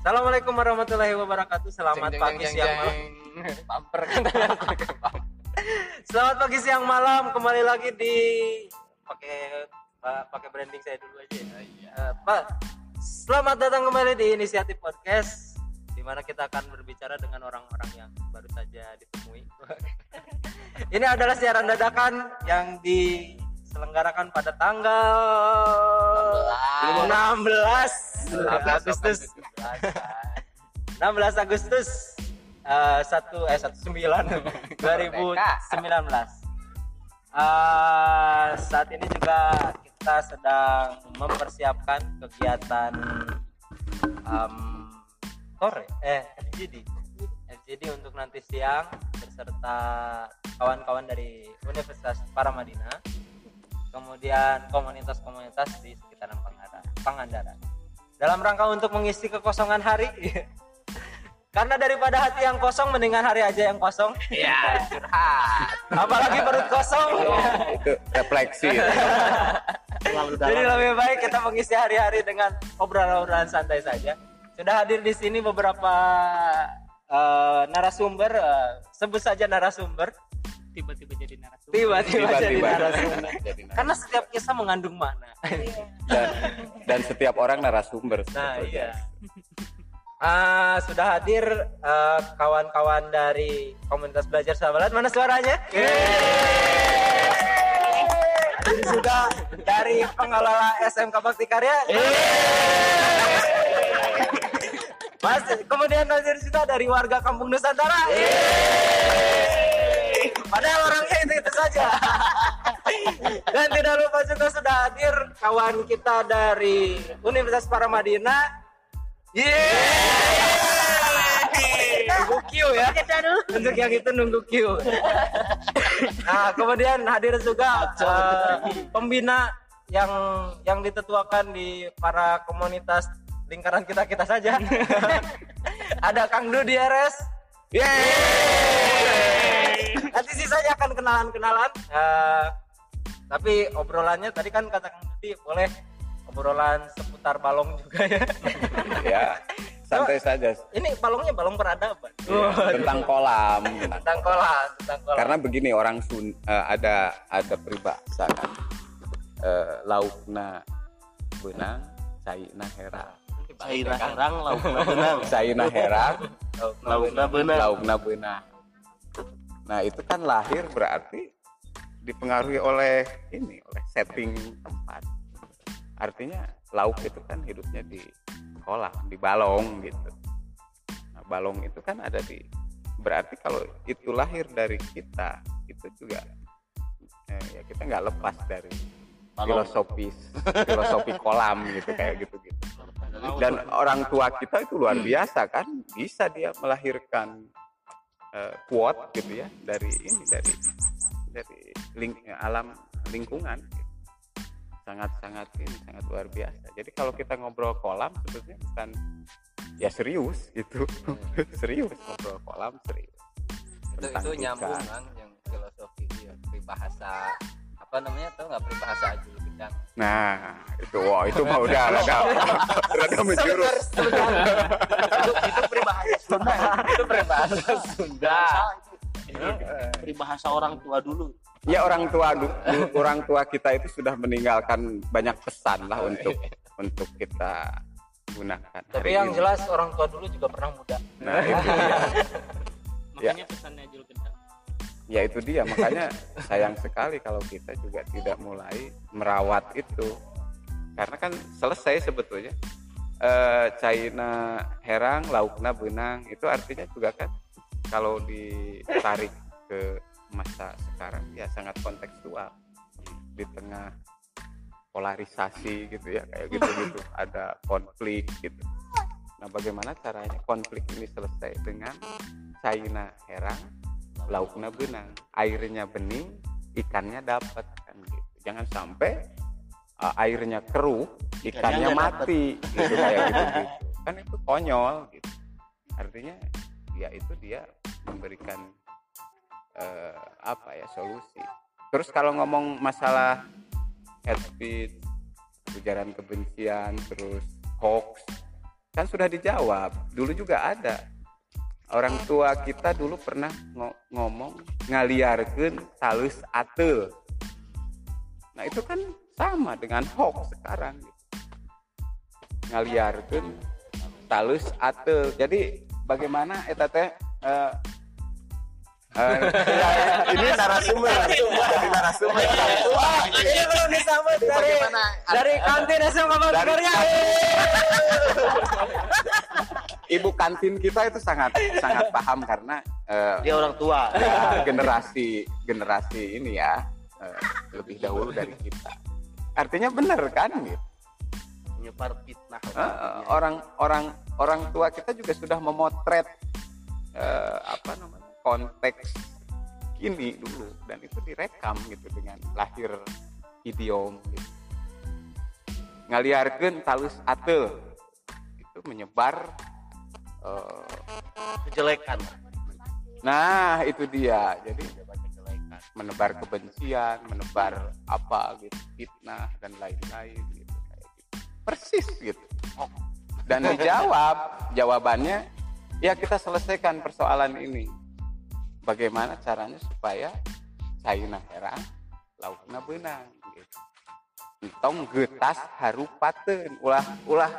Assalamualaikum warahmatullahi wabarakatuh. Selamat Jeng, pagi jeng, siang jeng. malam. Bumper kan Selamat pagi siang malam. Kembali lagi di pakai pa- pakai branding saya dulu aja. ya. Eh, Pak, selamat datang kembali di Inisiatif Podcast di mana kita akan berbicara dengan orang-orang yang baru saja ditemui. Ini adalah siaran dadakan yang diselenggarakan pada tanggal 16 Agustus. 16 Agustus eh, 1 eh 19 2019. Eh, saat ini juga kita sedang mempersiapkan kegiatan em, sore eh FGD FGD untuk nanti siang beserta kawan-kawan dari Universitas Paramadina kemudian komunitas-komunitas di sekitaran Pangandaran, Pangandaran. Dalam rangka untuk mengisi kekosongan hari karena daripada hati yang kosong mendingan hari aja yang kosong Ya, curhat. apalagi perut kosong itu refleksi ya. jadi lebih baik kita mengisi hari-hari dengan obrolan-obrolan santai saja sudah hadir di sini beberapa eh, narasumber eh, sebut saja narasumber tiba-tiba jadi tiba-tiba jadi narasumber Jadi narasumber. karena setiap kisah mengandung makna dan, dan setiap orang narasumber Nah iya. Ah sudah hadir eh, kawan-kawan dari komunitas belajar sahabat. Mana suaranya? Hadir juga dari pengelola SMK Bakti Karya. Mas, kemudian hadir juga dari warga Kampung Nusantara. Padahal orangnya itu itu saja. Dan tidak lupa juga sudah hadir kawan kita dari Universitas Paramadina. Yeay! Nunggu Q ya. Untuk yang itu nunggu Q. Nah, kemudian hadir juga eh, pembina yang yang ditetuakan di para komunitas lingkaran kita kita saja. Ada Kang Dudi RS. Yeay! Nanti sisanya akan kenalan-kenalan. Eh, tapi obrolannya tadi kan kata Kang Dudi boleh obrolan seputar balong juga ya. ya santai saja Ini balongnya balong peradaban. Ya, tentang kolam tentang kolam, tentang kolam. karena begini orang Sun eh, ada ada peribahasa kan eh, laukna benang caina hera Cairah herang laukna benang caina hera laukna benang laukna benang nah itu kan lahir berarti dipengaruhi oleh ini oleh setting tempat. Artinya lauk itu kan hidupnya di kolam di balong gitu. Nah, balong itu kan ada di berarti kalau itu lahir dari kita itu juga eh, ya kita nggak lepas dari Balong. filosofis filosofi kolam gitu kayak gitu gitu dan orang tua kita itu luar biasa kan bisa dia melahirkan eh, quote gitu ya dari ini dari dari ling, alam lingkungan. Gitu. sangat sangat ini sangat luar biasa. Jadi kalau kita ngobrol kolam sebetulnya bukan ya serius gitu serius ngobrol kolam serius. Itu Tentang itu nyambung kan? Yang filosofi ya, peribahasa apa namanya tuh nggak? Peribahasa aja nah itu wah itu mah udah rada rada menjurus. Itu itu peribahasa Sunda. Itu peribahasa Sunda. Peribahasa orang tua dulu. Ya orang tua orang tua kita itu sudah meninggalkan banyak pesan lah untuk untuk kita gunakan. Tapi yang ini. jelas orang tua dulu juga pernah muda. Nah itu dia. makanya pesannya Jul Gendang Ya itu dia makanya sayang sekali kalau kita juga tidak mulai merawat itu. Karena kan selesai sebetulnya. Eh China herang, laukna benang itu artinya juga kan kalau ditarik ke masa sekarang ya sangat kontekstual di tengah polarisasi gitu ya kayak gitu-gitu ada konflik gitu. Nah bagaimana caranya konflik ini selesai dengan China herang, lauknya benang, airnya bening, ikannya dapat kan gitu. Jangan sampai uh, airnya keruh, ikannya Ikannya mati gitu kayak gitu gitu. Kan itu konyol gitu. Artinya ya itu dia memberikan eh, apa ya solusi. Terus kalau ngomong masalah hate speech, ujaran kebencian, terus hoax, kan sudah dijawab dulu juga ada orang tua kita dulu pernah ngo- ngomong ngaliarkeun talus atel nah itu kan sama dengan hoax sekarang. Ngaliarkeun talus atel jadi bagaimana eta teh eh, eh, ini narasumber. Jadi narasumber. Ini belum disambut dari dari kantin SMK Batukarya. Ibu kantin kita itu sangat sangat paham karena eh, dia orang tua. ya, generasi generasi ini ya eh, lebih dahulu dari kita. Artinya benar kan gitu menyebar fitnah. Eh, orang orang orang tua kita juga sudah memotret eh, apa namanya konteks ini dulu. Dan itu direkam gitu dengan lahir idiom gitu. ngaliarkeun talus atel itu menyebar eh, kejelekan. Nah itu dia. Jadi kejelekan menebar kebencian, menebar apa gitu, fitnah dan lain-lain gitu kayak gitu. Persis gitu. Dan dijawab, jawabannya ya kita selesaikan persoalan ini. Bagaimana caranya supaya China herang, laukna benang gitu. Entong getas harupateun ulah ulah.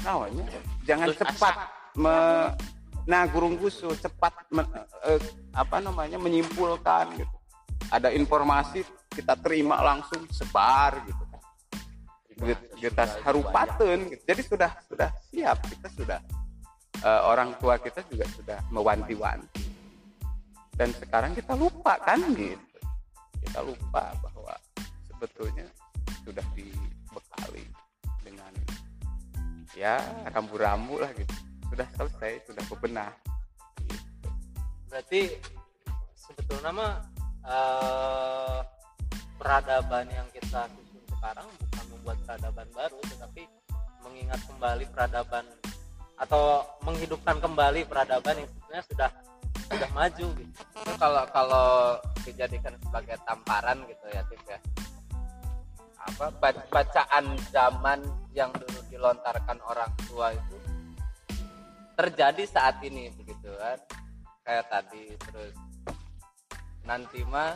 Namanya jangan cepat me, nah gurung gusu cepat me- eh, apa namanya menyimpulkan gitu. Ada informasi kita terima langsung sebar gitu kan. Get- getas harupateun gitu. jadi sudah sudah siap. Kita sudah eh, orang tua kita juga sudah mewanti-wanti. Dan sekarang kita lupa kan gitu. Kita lupa bahwa sebetulnya sudah dibekali dengan ya rambu-rambu lah gitu sudah selesai sudah bebenah gitu. Berarti sebetulnya mah eh, peradaban yang kita susun sekarang bukan membuat peradaban baru, tetapi mengingat kembali peradaban atau menghidupkan kembali peradaban yang sebenarnya sudah sudah maju gitu. itu kalau kalau dijadikan sebagai tamparan gitu ya Tif ya apa ba- bacaan zaman yang dulu dilontarkan orang tua itu terjadi saat ini begitu kan. Kayak tadi terus. Nanti mah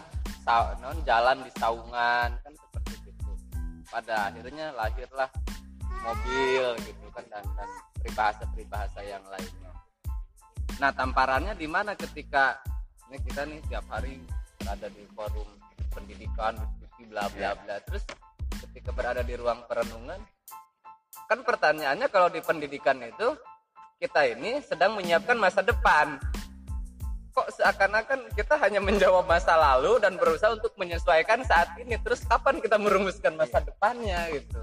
non jalan di saungan kan seperti itu. Pada akhirnya lahirlah mobil gitu kan dan dan peribahasa peribahasa yang lainnya. Nah, tamparannya di mana ketika ini kita nih tiap hari berada di forum pendidikan, diskusi bla bla bla. Terus ketika berada di ruang perenungan, kan pertanyaannya kalau di pendidikan itu kita ini sedang menyiapkan masa depan. Kok seakan-akan kita hanya menjawab masa lalu dan berusaha untuk menyesuaikan saat ini. Terus kapan kita merumuskan masa depannya gitu?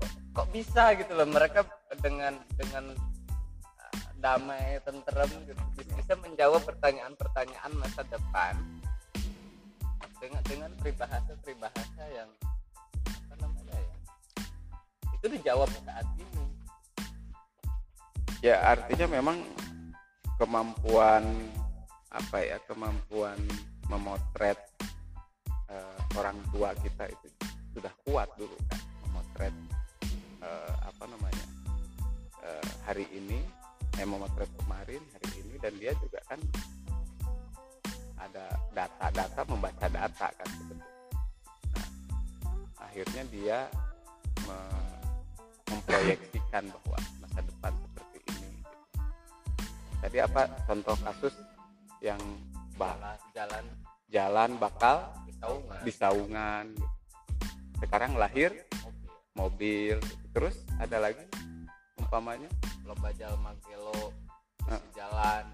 Kok, kok bisa gitu loh mereka dengan dengan damai tentrem gitu bisa menjawab pertanyaan-pertanyaan masa depan dengan dengan peribahasa peribahasa yang apa namanya ya itu dijawab saat ini ya artinya memang kemampuan apa ya kemampuan memotret eh, orang tua kita itu sudah kuat dulu kan memotret eh, apa namanya eh, hari ini eh, memotret kemarin hari ini dan dia juga kan ada data-data membaca data kan sebetulnya nah, akhirnya dia me- memproyeksikan bahwa tadi apa contoh kasus yang bah- jalan jalan. bakal di saungan di saungan gitu. sekarang lahir mobil. Mobil terus ada lagi umpamanya? Loba jalma gelo di jalan.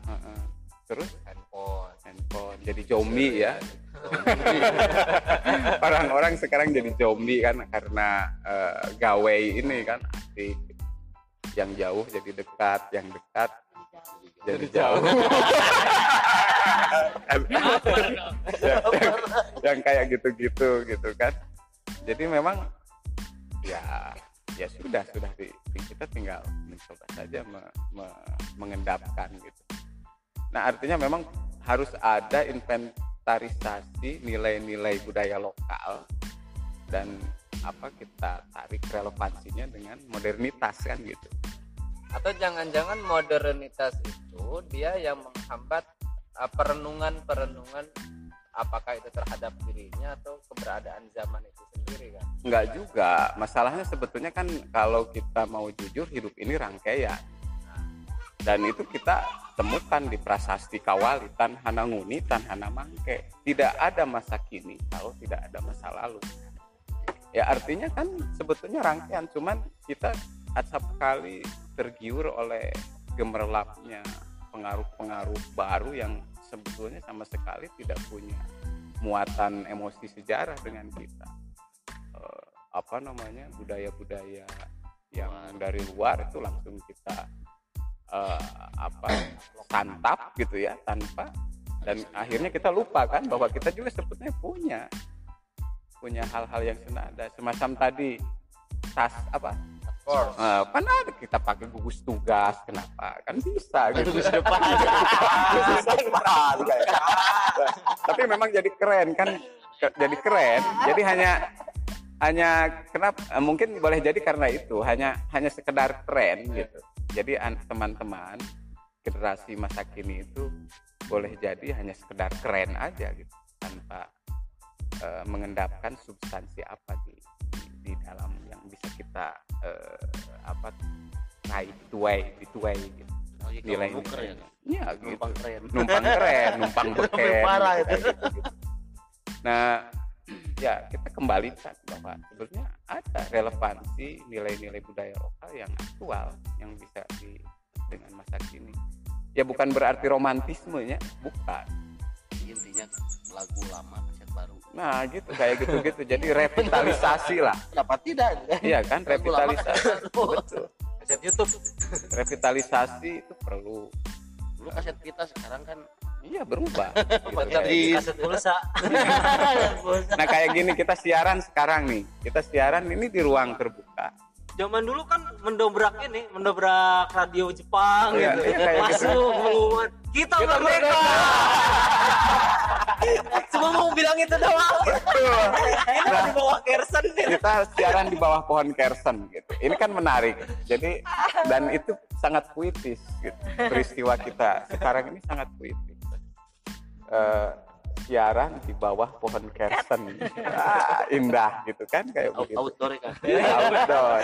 Terus? Handphone. Handphone. Jadi zombie ya? orang-orang sekarang jadi zombie kan karena eh, gawe ini kan asik yang jauh jadi dekat yang dekat jadi jauh. yang, yang kayak gitu-gitu gitu kan. Jadi memang ya ya sudah sudah di, kita tinggal mencoba saja me- me- mengendapkan gitu. Nah artinya memang harus ada inventarisasi nilai-nilai budaya lokal dan apa kita tarik relevansinya dengan modernitas kan gitu atau jangan-jangan modernitas itu dia yang menghambat uh, perenungan-perenungan apakah itu terhadap dirinya atau keberadaan zaman itu sendiri kan? Enggak juga. Masalahnya sebetulnya kan kalau kita mau jujur hidup ini rangkaian. Dan itu kita temukan di prasasti kawali tan hananguni tan hanamangke tidak ada masa kini kalau tidak ada masa lalu. Ya artinya kan sebetulnya rangkaian. Cuman kita acap kali tergiur oleh gemerlapnya pengaruh-pengaruh baru yang sebetulnya sama sekali tidak punya muatan emosi sejarah dengan kita. Eh, apa namanya budaya-budaya yang dari luar itu langsung kita eh, apa santap gitu ya tanpa. Dan akhirnya kita lupa kan bahwa kita juga sebetulnya punya punya hal-hal yang senada semacam tadi tas apa kan ada kita pakai gugus tugas? Kenapa? Kan bisa gitu. Gugus depan. Gugus depan, kayak. tapi memang jadi keren kan? Jadi keren. Jadi hanya hanya kenapa eh, mungkin boleh jadi karena itu. Hanya hanya sekedar tren gitu. Jadi an- teman-teman generasi masa kini itu boleh jadi hanya sekedar keren aja gitu. Tanpa eh, mengendapkan substansi apa di di dalam yang bisa kita eh, apa raih dituai dituai gitu Oh, iya, nilai nuker ya. ya gitu Numpang keren. numpang keren numpang beken parah gitu, kayak gitu, gitu. nah ya kita kembalikan bahwa sebenarnya ada relevansi nilai-nilai budaya lokal yang aktual yang bisa di dengan masa kini ya bukan berarti romantismenya bukan Intinya lagu lama kaset baru. nah gitu kayak gitu gitu jadi revitalisasi lah. Kenapa tidak? iya kan Lagu lama revitalisasi. Kaset baru. betul. Kaset YouTube. Revitalisasi itu perlu. Dulu kaset kita sekarang kan iya berubah. Gitu, di kaset pulsa. Nah kayak gini kita siaran sekarang nih, kita siaran ini di ruang terbuka. Zaman dulu kan mendobrak ini mendobrak radio Jepang Iya, gitu iya, kayak masuk pengumuman kita, Kita merdeka cuma mau bilang itu doang ini Nah. di bawah kersen nih Kita siaran di bawah pohon kersen gitu. Ini kan menarik. Jadi dan itu sangat puitis gitu. Peristiwa kita sekarang ini sangat puitis. Eh, siaran di bawah pohon kersen. Ah, indah gitu kan kayak out- begitu. outdoor kan. Outdoor.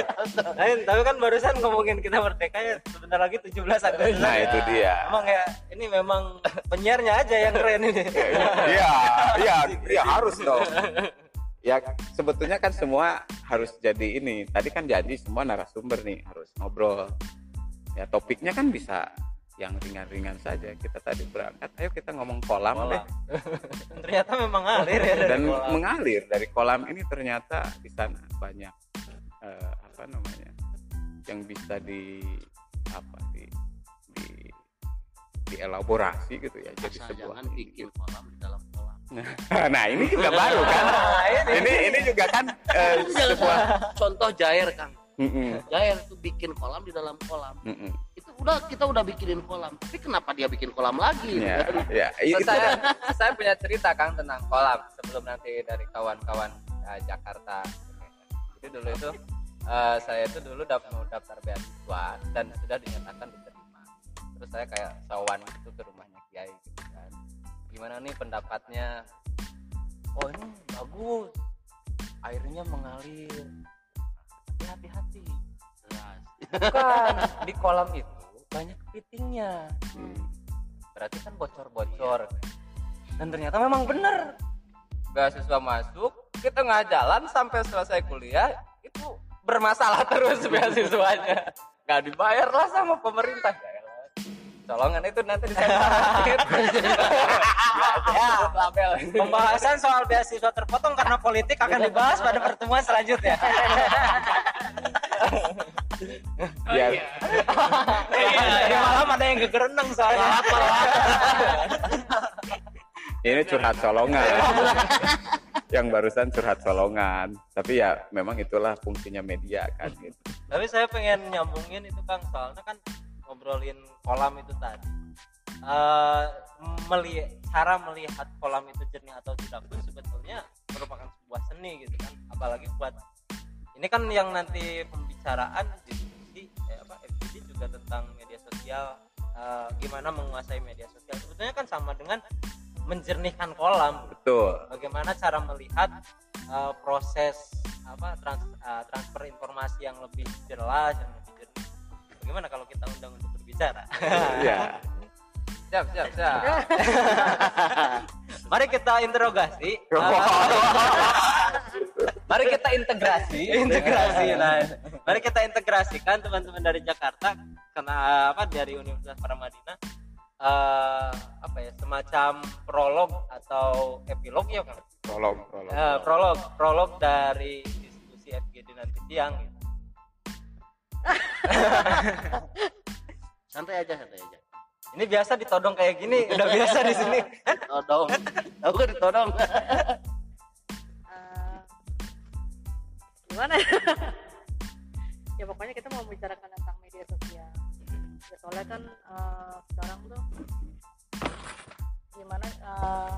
Lain, tapi kan barusan ngomongin kita merdeka ya sebentar lagi 17 Agustus. Nah itu dia. Emang ya ini memang penyiarnya aja yang keren ini. Iya, iya, iya harus dong. Ya sebetulnya kan semua harus jadi ini. Tadi kan janji semua narasumber nih harus ngobrol. Ya topiknya kan bisa yang ringan-ringan saja. Kita tadi berangkat, ayo kita ngomong kolam, deh. Ternyata memang ngalir ya dari Dan kolam. mengalir dari kolam ini ternyata di sana banyak eh, apa namanya yang bisa di apa di di dielaborasi gitu ya. Jadi Asal sebuah jangan bikin kolam di dalam kolam. Nah ini juga baru kan. Nah, ini. ini ini juga kan eh, sebuah Contoh Jair Kang. Mm-mm, Jair tuh bikin kolam di dalam kolam. Udah kita udah bikinin kolam. Tapi kenapa dia bikin kolam lagi? ya Kan? ya saya saya punya cerita kan tentang kolam sebelum nanti dari kawan-kawan eh, Jakarta jadi dulu itu eh, saya itu dulu dap mau daftar beasiswa dan sudah dinyatakan diterima terus saya kayak sawan itu ke rumahnya Kiai gitu kan gimana nih pendapatnya oh ini bagus airnya mengalir hati-hati Jelas. bukan di kolam itu banyak kepitingnya Hmm. berarti kan bocor-bocor dan ternyata memang benar beasiswa masuk kita nggak jalan sampai selesai kuliah itu bermasalah terus beasiswanya nggak dibayar lah sama pemerintah colongan itu nanti disensor Ya. label Pembahasan soal beasiswa terpotong karena politik akan dibahas pada pertemuan selanjutnya. ya Tadi malam ada yang gegereneng soalnya. ini curhat colongan yang barusan curhat colongan tapi ya memang itulah fungsinya media kan gitu Tapi saya pengen nyambungin itu Kang soalnya kan ngobrolin kolam itu tadi. Eh meli cara melihat kolam itu jernih atau tidak pun sebetulnya merupakan sebuah seni gitu kan. Apalagi buat ini kan yang nanti pembicaraan diskusi eh, apa FGD juga tentang media sosial. Eh, gimana menguasai media sosial? Sebetulnya kan sama dengan menjernihkan kolam. Betul. Bagaimana cara melihat eh, proses apa trans, eh, transfer informasi yang lebih jelas yang lebih jernih. Bagaimana kalau kita undang untuk berbicara? Iya. Siap siap siap. Mari kita interogasi mari kita integrasi. Integrasi nah. Mari kita integrasikan teman-teman dari Jakarta karena apa dari Universitas Paramadina eh, apa ya semacam prolog atau epilog ya kan prolog prolog. Eh, prolog. Prolog dari diskusi FGD nanti siang gitu. santai aja santai aja. Ini biasa ditodong kayak gini udah biasa di sini. Todong. Aku ditodong gimana? Ya? ya pokoknya kita mau membicarakan tentang media sosial. Ya soalnya kan eh, sekarang tuh gimana eh,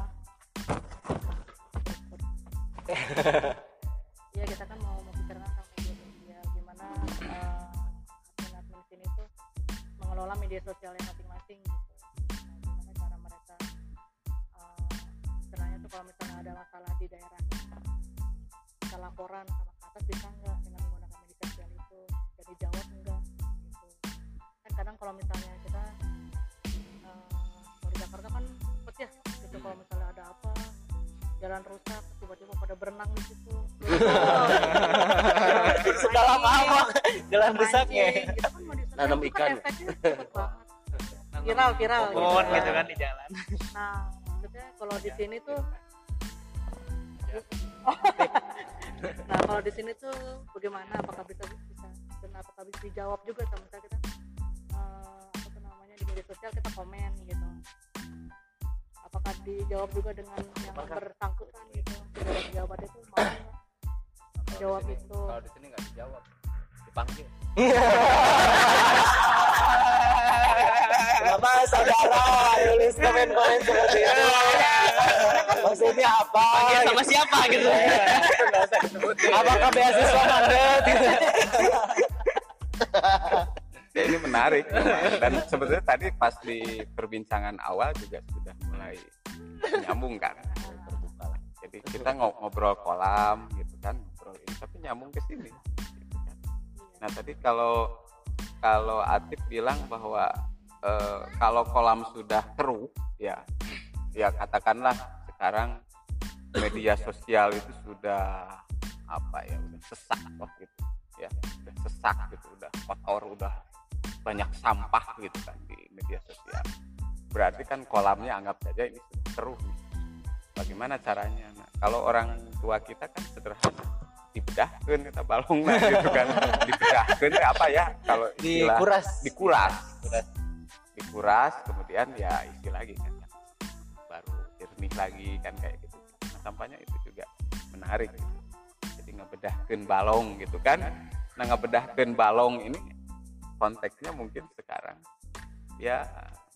ya kita kan mau membicarakan tentang media sosial. Gimana eh, admin-admin sini tuh mengelola media sosialnya masing-masing gitu. Nah, gimana cara mereka eh, istilahnya tuh kalau misalnya ada masalah di daerahnya bisa laporan sama atas bisa nggak dengan menggunakan media sosial itu? Bisa dijawab enggak gitu. Kan kadang kalau misalnya kita eh, kalau di Jakarta kan cepet ya gitu. Kalau misalnya ada apa jalan rusak tiba-tiba pada berenang di situ. Dalam apa? Jalan rusaknya gitu kan Nanam ikan. kan cepet banget. Viral viral Pohon gitu gitu kan di jalan. Nah maksudnya kalau di sini tuh nah kalau di sini tuh bagaimana? Apakah bisa bisa dan apakah bisa dijawab juga sama misalnya kita eh, apa tuh namanya di media sosial kita komen gitu. Apakah dijawab juga dengan yang bersangkutan gitu? Tidak ada jawaban itu mau menjawab itu. kalau di sini nggak dijawab. Dipanggil Kenapa saudara nulis komen-komen seperti itu? Maksudnya apa? sama siapa gitu? Apakah beasiswa mandet? ya ini menarik memang. dan sebetulnya tadi pas di perbincangan awal juga sudah mulai nyambung kan terbuka lah jadi kita ngo- ngobrol kolam gitu kan ngobrol ini tapi nyambung ke sini nah tadi kalau kalau Atif bilang bahwa eh, kalau kolam sudah keruh ya ya katakanlah sekarang media sosial itu sudah apa ya udah sesak loh gitu ya udah sesak gitu udah kotor udah banyak sampah gitu kan di media sosial berarti kan kolamnya anggap saja ini sudah keruh nih. bagaimana caranya nah, kalau orang tua kita kan sederhana dibedahkan kita balong lah gitu kan dibedahkan apa ya kalau istilah Dikuras. dikuras Dikuras. Dikuras kemudian ya isi lagi kan baru jernih lagi kan kayak gitu. Nah tampaknya itu juga menarik gitu. jadi ngebedahkan balong gitu kan. Nah ngebedahkan balong ini konteksnya mungkin sekarang ya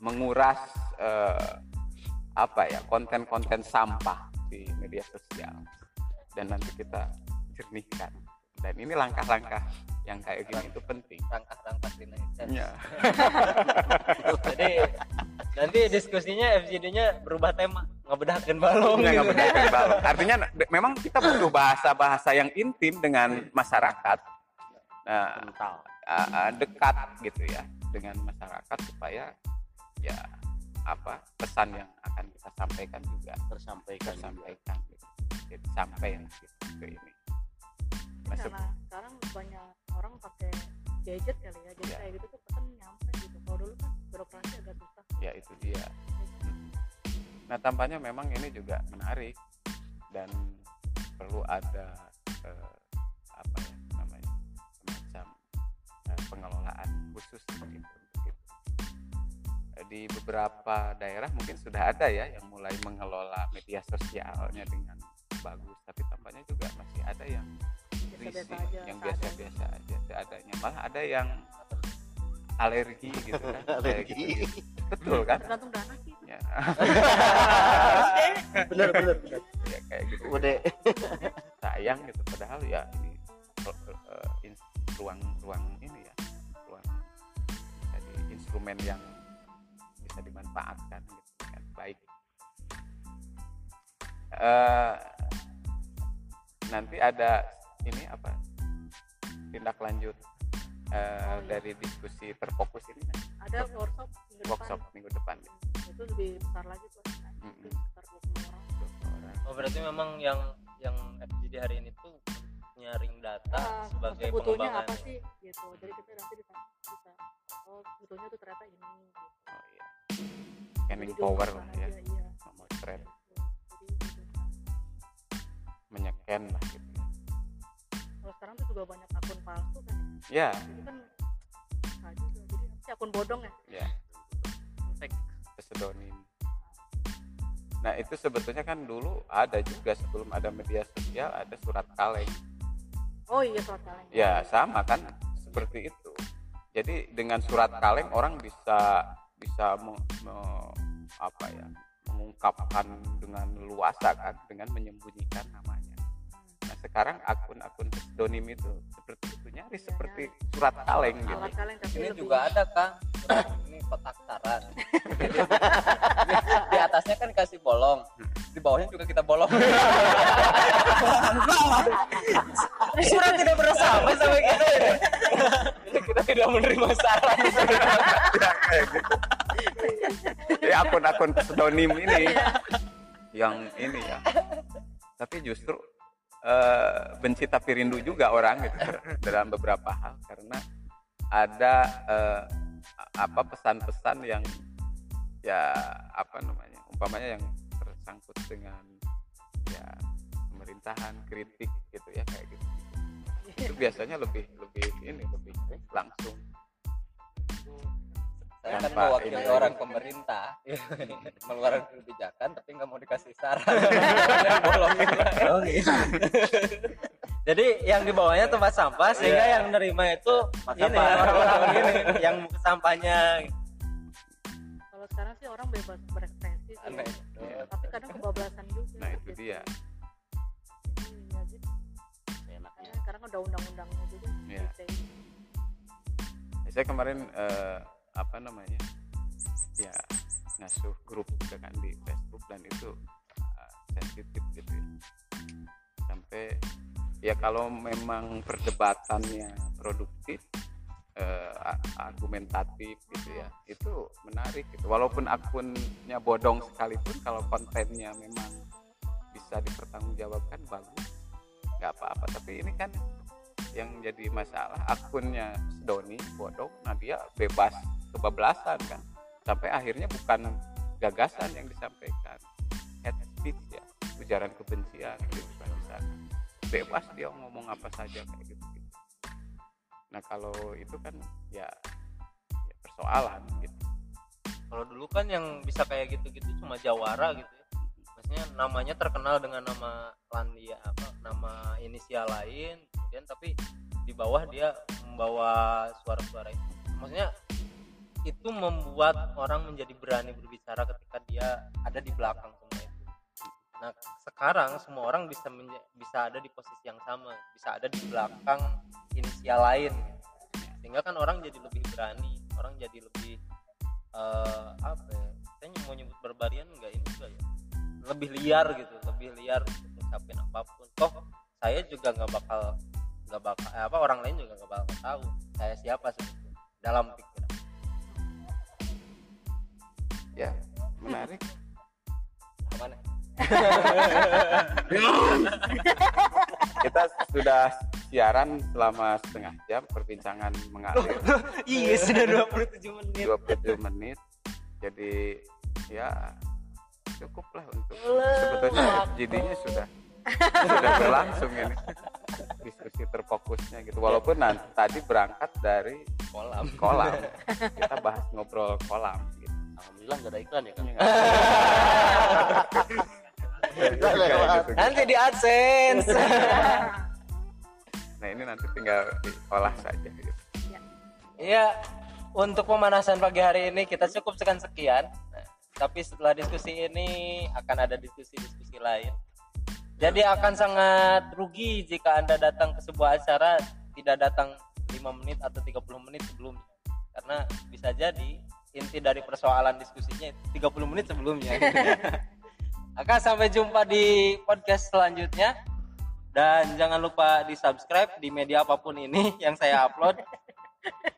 menguras eh, apa ya konten-konten sampah di media sosial. Dan nanti kita jernihkan ini langkah-langkah yang kayak gini itu penting langkah-langkah finalisasi ya Jadi nanti diskusinya FGD-nya berubah tema ngebedahkan balong. Nggak, gitu. balong. Artinya memang kita butuh bahasa-bahasa yang intim dengan masyarakat. Nah, uh, dekat gitu ya dengan masyarakat supaya ya apa pesan yang akan kita sampaikan juga tersampaikan tersampaikan gitu. Jadi sampai gitu, ke ini. Se- karena sekarang banyak orang pakai gadget kali ya jadi Iya. kayak gitu tuh pesan nyampe gitu. Kalau dulu kan birokrasi agak susah. Ya itu dia. Nah tampaknya memang ini juga menarik dan perlu ada eh, apa ya namanya semacam eh, pengelolaan khusus begitu Di beberapa daerah mungkin sudah ada ya yang mulai mengelola media sosialnya dengan bagus, tapi tampaknya juga masih ada yang risih, aja yang biasa-biasa aja seadanya. Malah ada yang alergi gitu kan, Alergi. gitu. Betul kan? tergantung dana sih Ya. bener bener bener ya kayak gitu udah sayang gitu padahal ya ini eh, in- ruang ruang ini ya ruang jadi instrumen yang bisa dimanfaatkan gitu dengan baik Eh, nanti ada ini apa tindak lanjut eh, Oh, iya. dari diskusi terfokus ini kan? ada workshop minggu depan. workshop minggu depan ya. itu lebih besar lagi tuh Mm-mm. sekitar 20 orang orang Oh berarti memang yang yang FGD hari ini tuh nyaring data Ah, sebagai butuhnya pengembangan. apa sih gitu jadi kita nanti bisa bisa oh butuhnya tuh ternyata ini gitu. oh iya scanning Jadi power lah ya iya. memotret Gitu. jadi gitu. menyeken lah gitu juga banyak akun palsu kan ya. Jadi kan bisa juga. Jadi akun bodong ya? Ya. Pseudonym nah itu sebetulnya kan dulu ada juga sebelum ada media sosial ada surat kaleng. Oh iya surat kaleng. Ya sama kan? Seperti itu. Jadi dengan surat kaleng orang bisa bisa me- me- apa ya mengungkapkan dengan luasa kan? Dengan menyembunyikan nah sekarang akun-akun pseudonym itu seperti itu nyaris seperti surat kaleng gitu surat kaleng tapi Ini lebih juga ada kang ini kotak saran. Jadi, di atasnya kan kasih bolong, di bawahnya juga kita bolong. Surat tidak bersama sama kita. ya. Jadi kita tidak menerima saran. ya gitu ya akun-akun pseudonym ini yang ini ya tapi justru eh, benci tapi rindu juga orang gitu dalam beberapa hal. Karena ada eh, apa pesan-pesan yang ya apa namanya umpamanya yang tersangkut dengan ya pemerintahan kritik gitu ya kayak gitu. Itu biasanya lebih lebih ini lebih langsung Saya kan mewakili ini. orang pemerintah mengeluarkan kebijakan tapi nggak mau dikasih saran. Oh, gitu. Jadi yang di bawahnya tempat sampah sehingga Iya. yang nerima itu ini orang-orang ini yang sampahnya kalau sekarang sih orang bebas berekspresi sih Aneh. Iya. tapi kadang kebablasan juga nah itu gitu. dia iya gitu enaknya Karena sekarang ada undang-undangnya juga Iya. ITE. saya kemarin eh, apa namanya ya ngasuh grup juga kan di Facebook dan itu eh, sensitif gitu ya. Sampai ya kalau memang perdebatannya produktif a- argumentatif gitu ya itu menarik gitu. Walaupun akunnya bodong sekalipun kalau kontennya memang bisa dipertanggungjawabkan bagus nggak apa-apa. Tapi ini kan yang jadi masalah akunnya Doni bodong nah dia bebas kebablasan kan sampai akhirnya bukan gagasan yang disampaikan hate speech ya ujaran kebencian gitu kan di sana bebas dia ngomong apa saja kayak gitu, gitu. nah kalau itu kan ya, ya persoalan gitu Kalau dulu kan yang bisa kayak gitu-gitu cuma Jawara gitu ya. Maksudnya namanya terkenal dengan nama Landia apa nama inisial lain kemudian tapi di bawah dia membawa suara-suara itu. Maksudnya itu membuat orang menjadi berani berbicara ketika dia ada di belakang semua itu. Nah, sekarang semua orang bisa bisa ada di posisi yang sama, bisa ada di belakang inisial lain. Sehingga kan orang jadi lebih berani, orang jadi lebih eh, apa ya saya mau nyebut barbarian enggak ini juga ya lebih liar gitu lebih liar untuk ngucapin apa pun toh saya juga nggak bakal nggak bakal eh, apa orang lain juga nggak bakal tahu saya siapa sebetulnya dalam pikiran ya menarik. Mana kita sudah siaran selama setengah jam perbincangan mengalir. Iya sudah 27 menit. 27 menit. Jadi ya cukup lah untuk sebetulnya jadinya sudah sudah berlangsung ini. Diskusi terfokusnya gitu. Walaupun nanti tadi berangkat dari kolam. kolam. Kita bahas ngobrol kolam alhamdulillah nggak ada iklan ya kan nanti di adsense nah ini nanti tinggal diolah saja gitu Iya, untuk pemanasan pagi hari ini kita cukup sekian sekian. Nah, tapi setelah diskusi ini akan ada diskusi-diskusi lain. Jadi akan sangat rugi jika Anda datang ke sebuah acara tidak datang 5 menit atau 30 menit sebelumnya. Karena bisa jadi inti dari persoalan diskusinya itu 30 menit sebelumnya. Akan sampai jumpa di podcast selanjutnya. Dan jangan lupa di subscribe di media apa pun ini yang saya upload.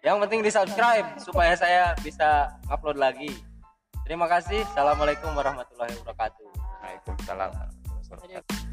Yang penting di subscribe supaya saya bisa upload lagi. Terima kasih. Assalamualaikum warahmatullahi wabarakatuh. Waalaikumsalam warahmatullahi wabarakatuh.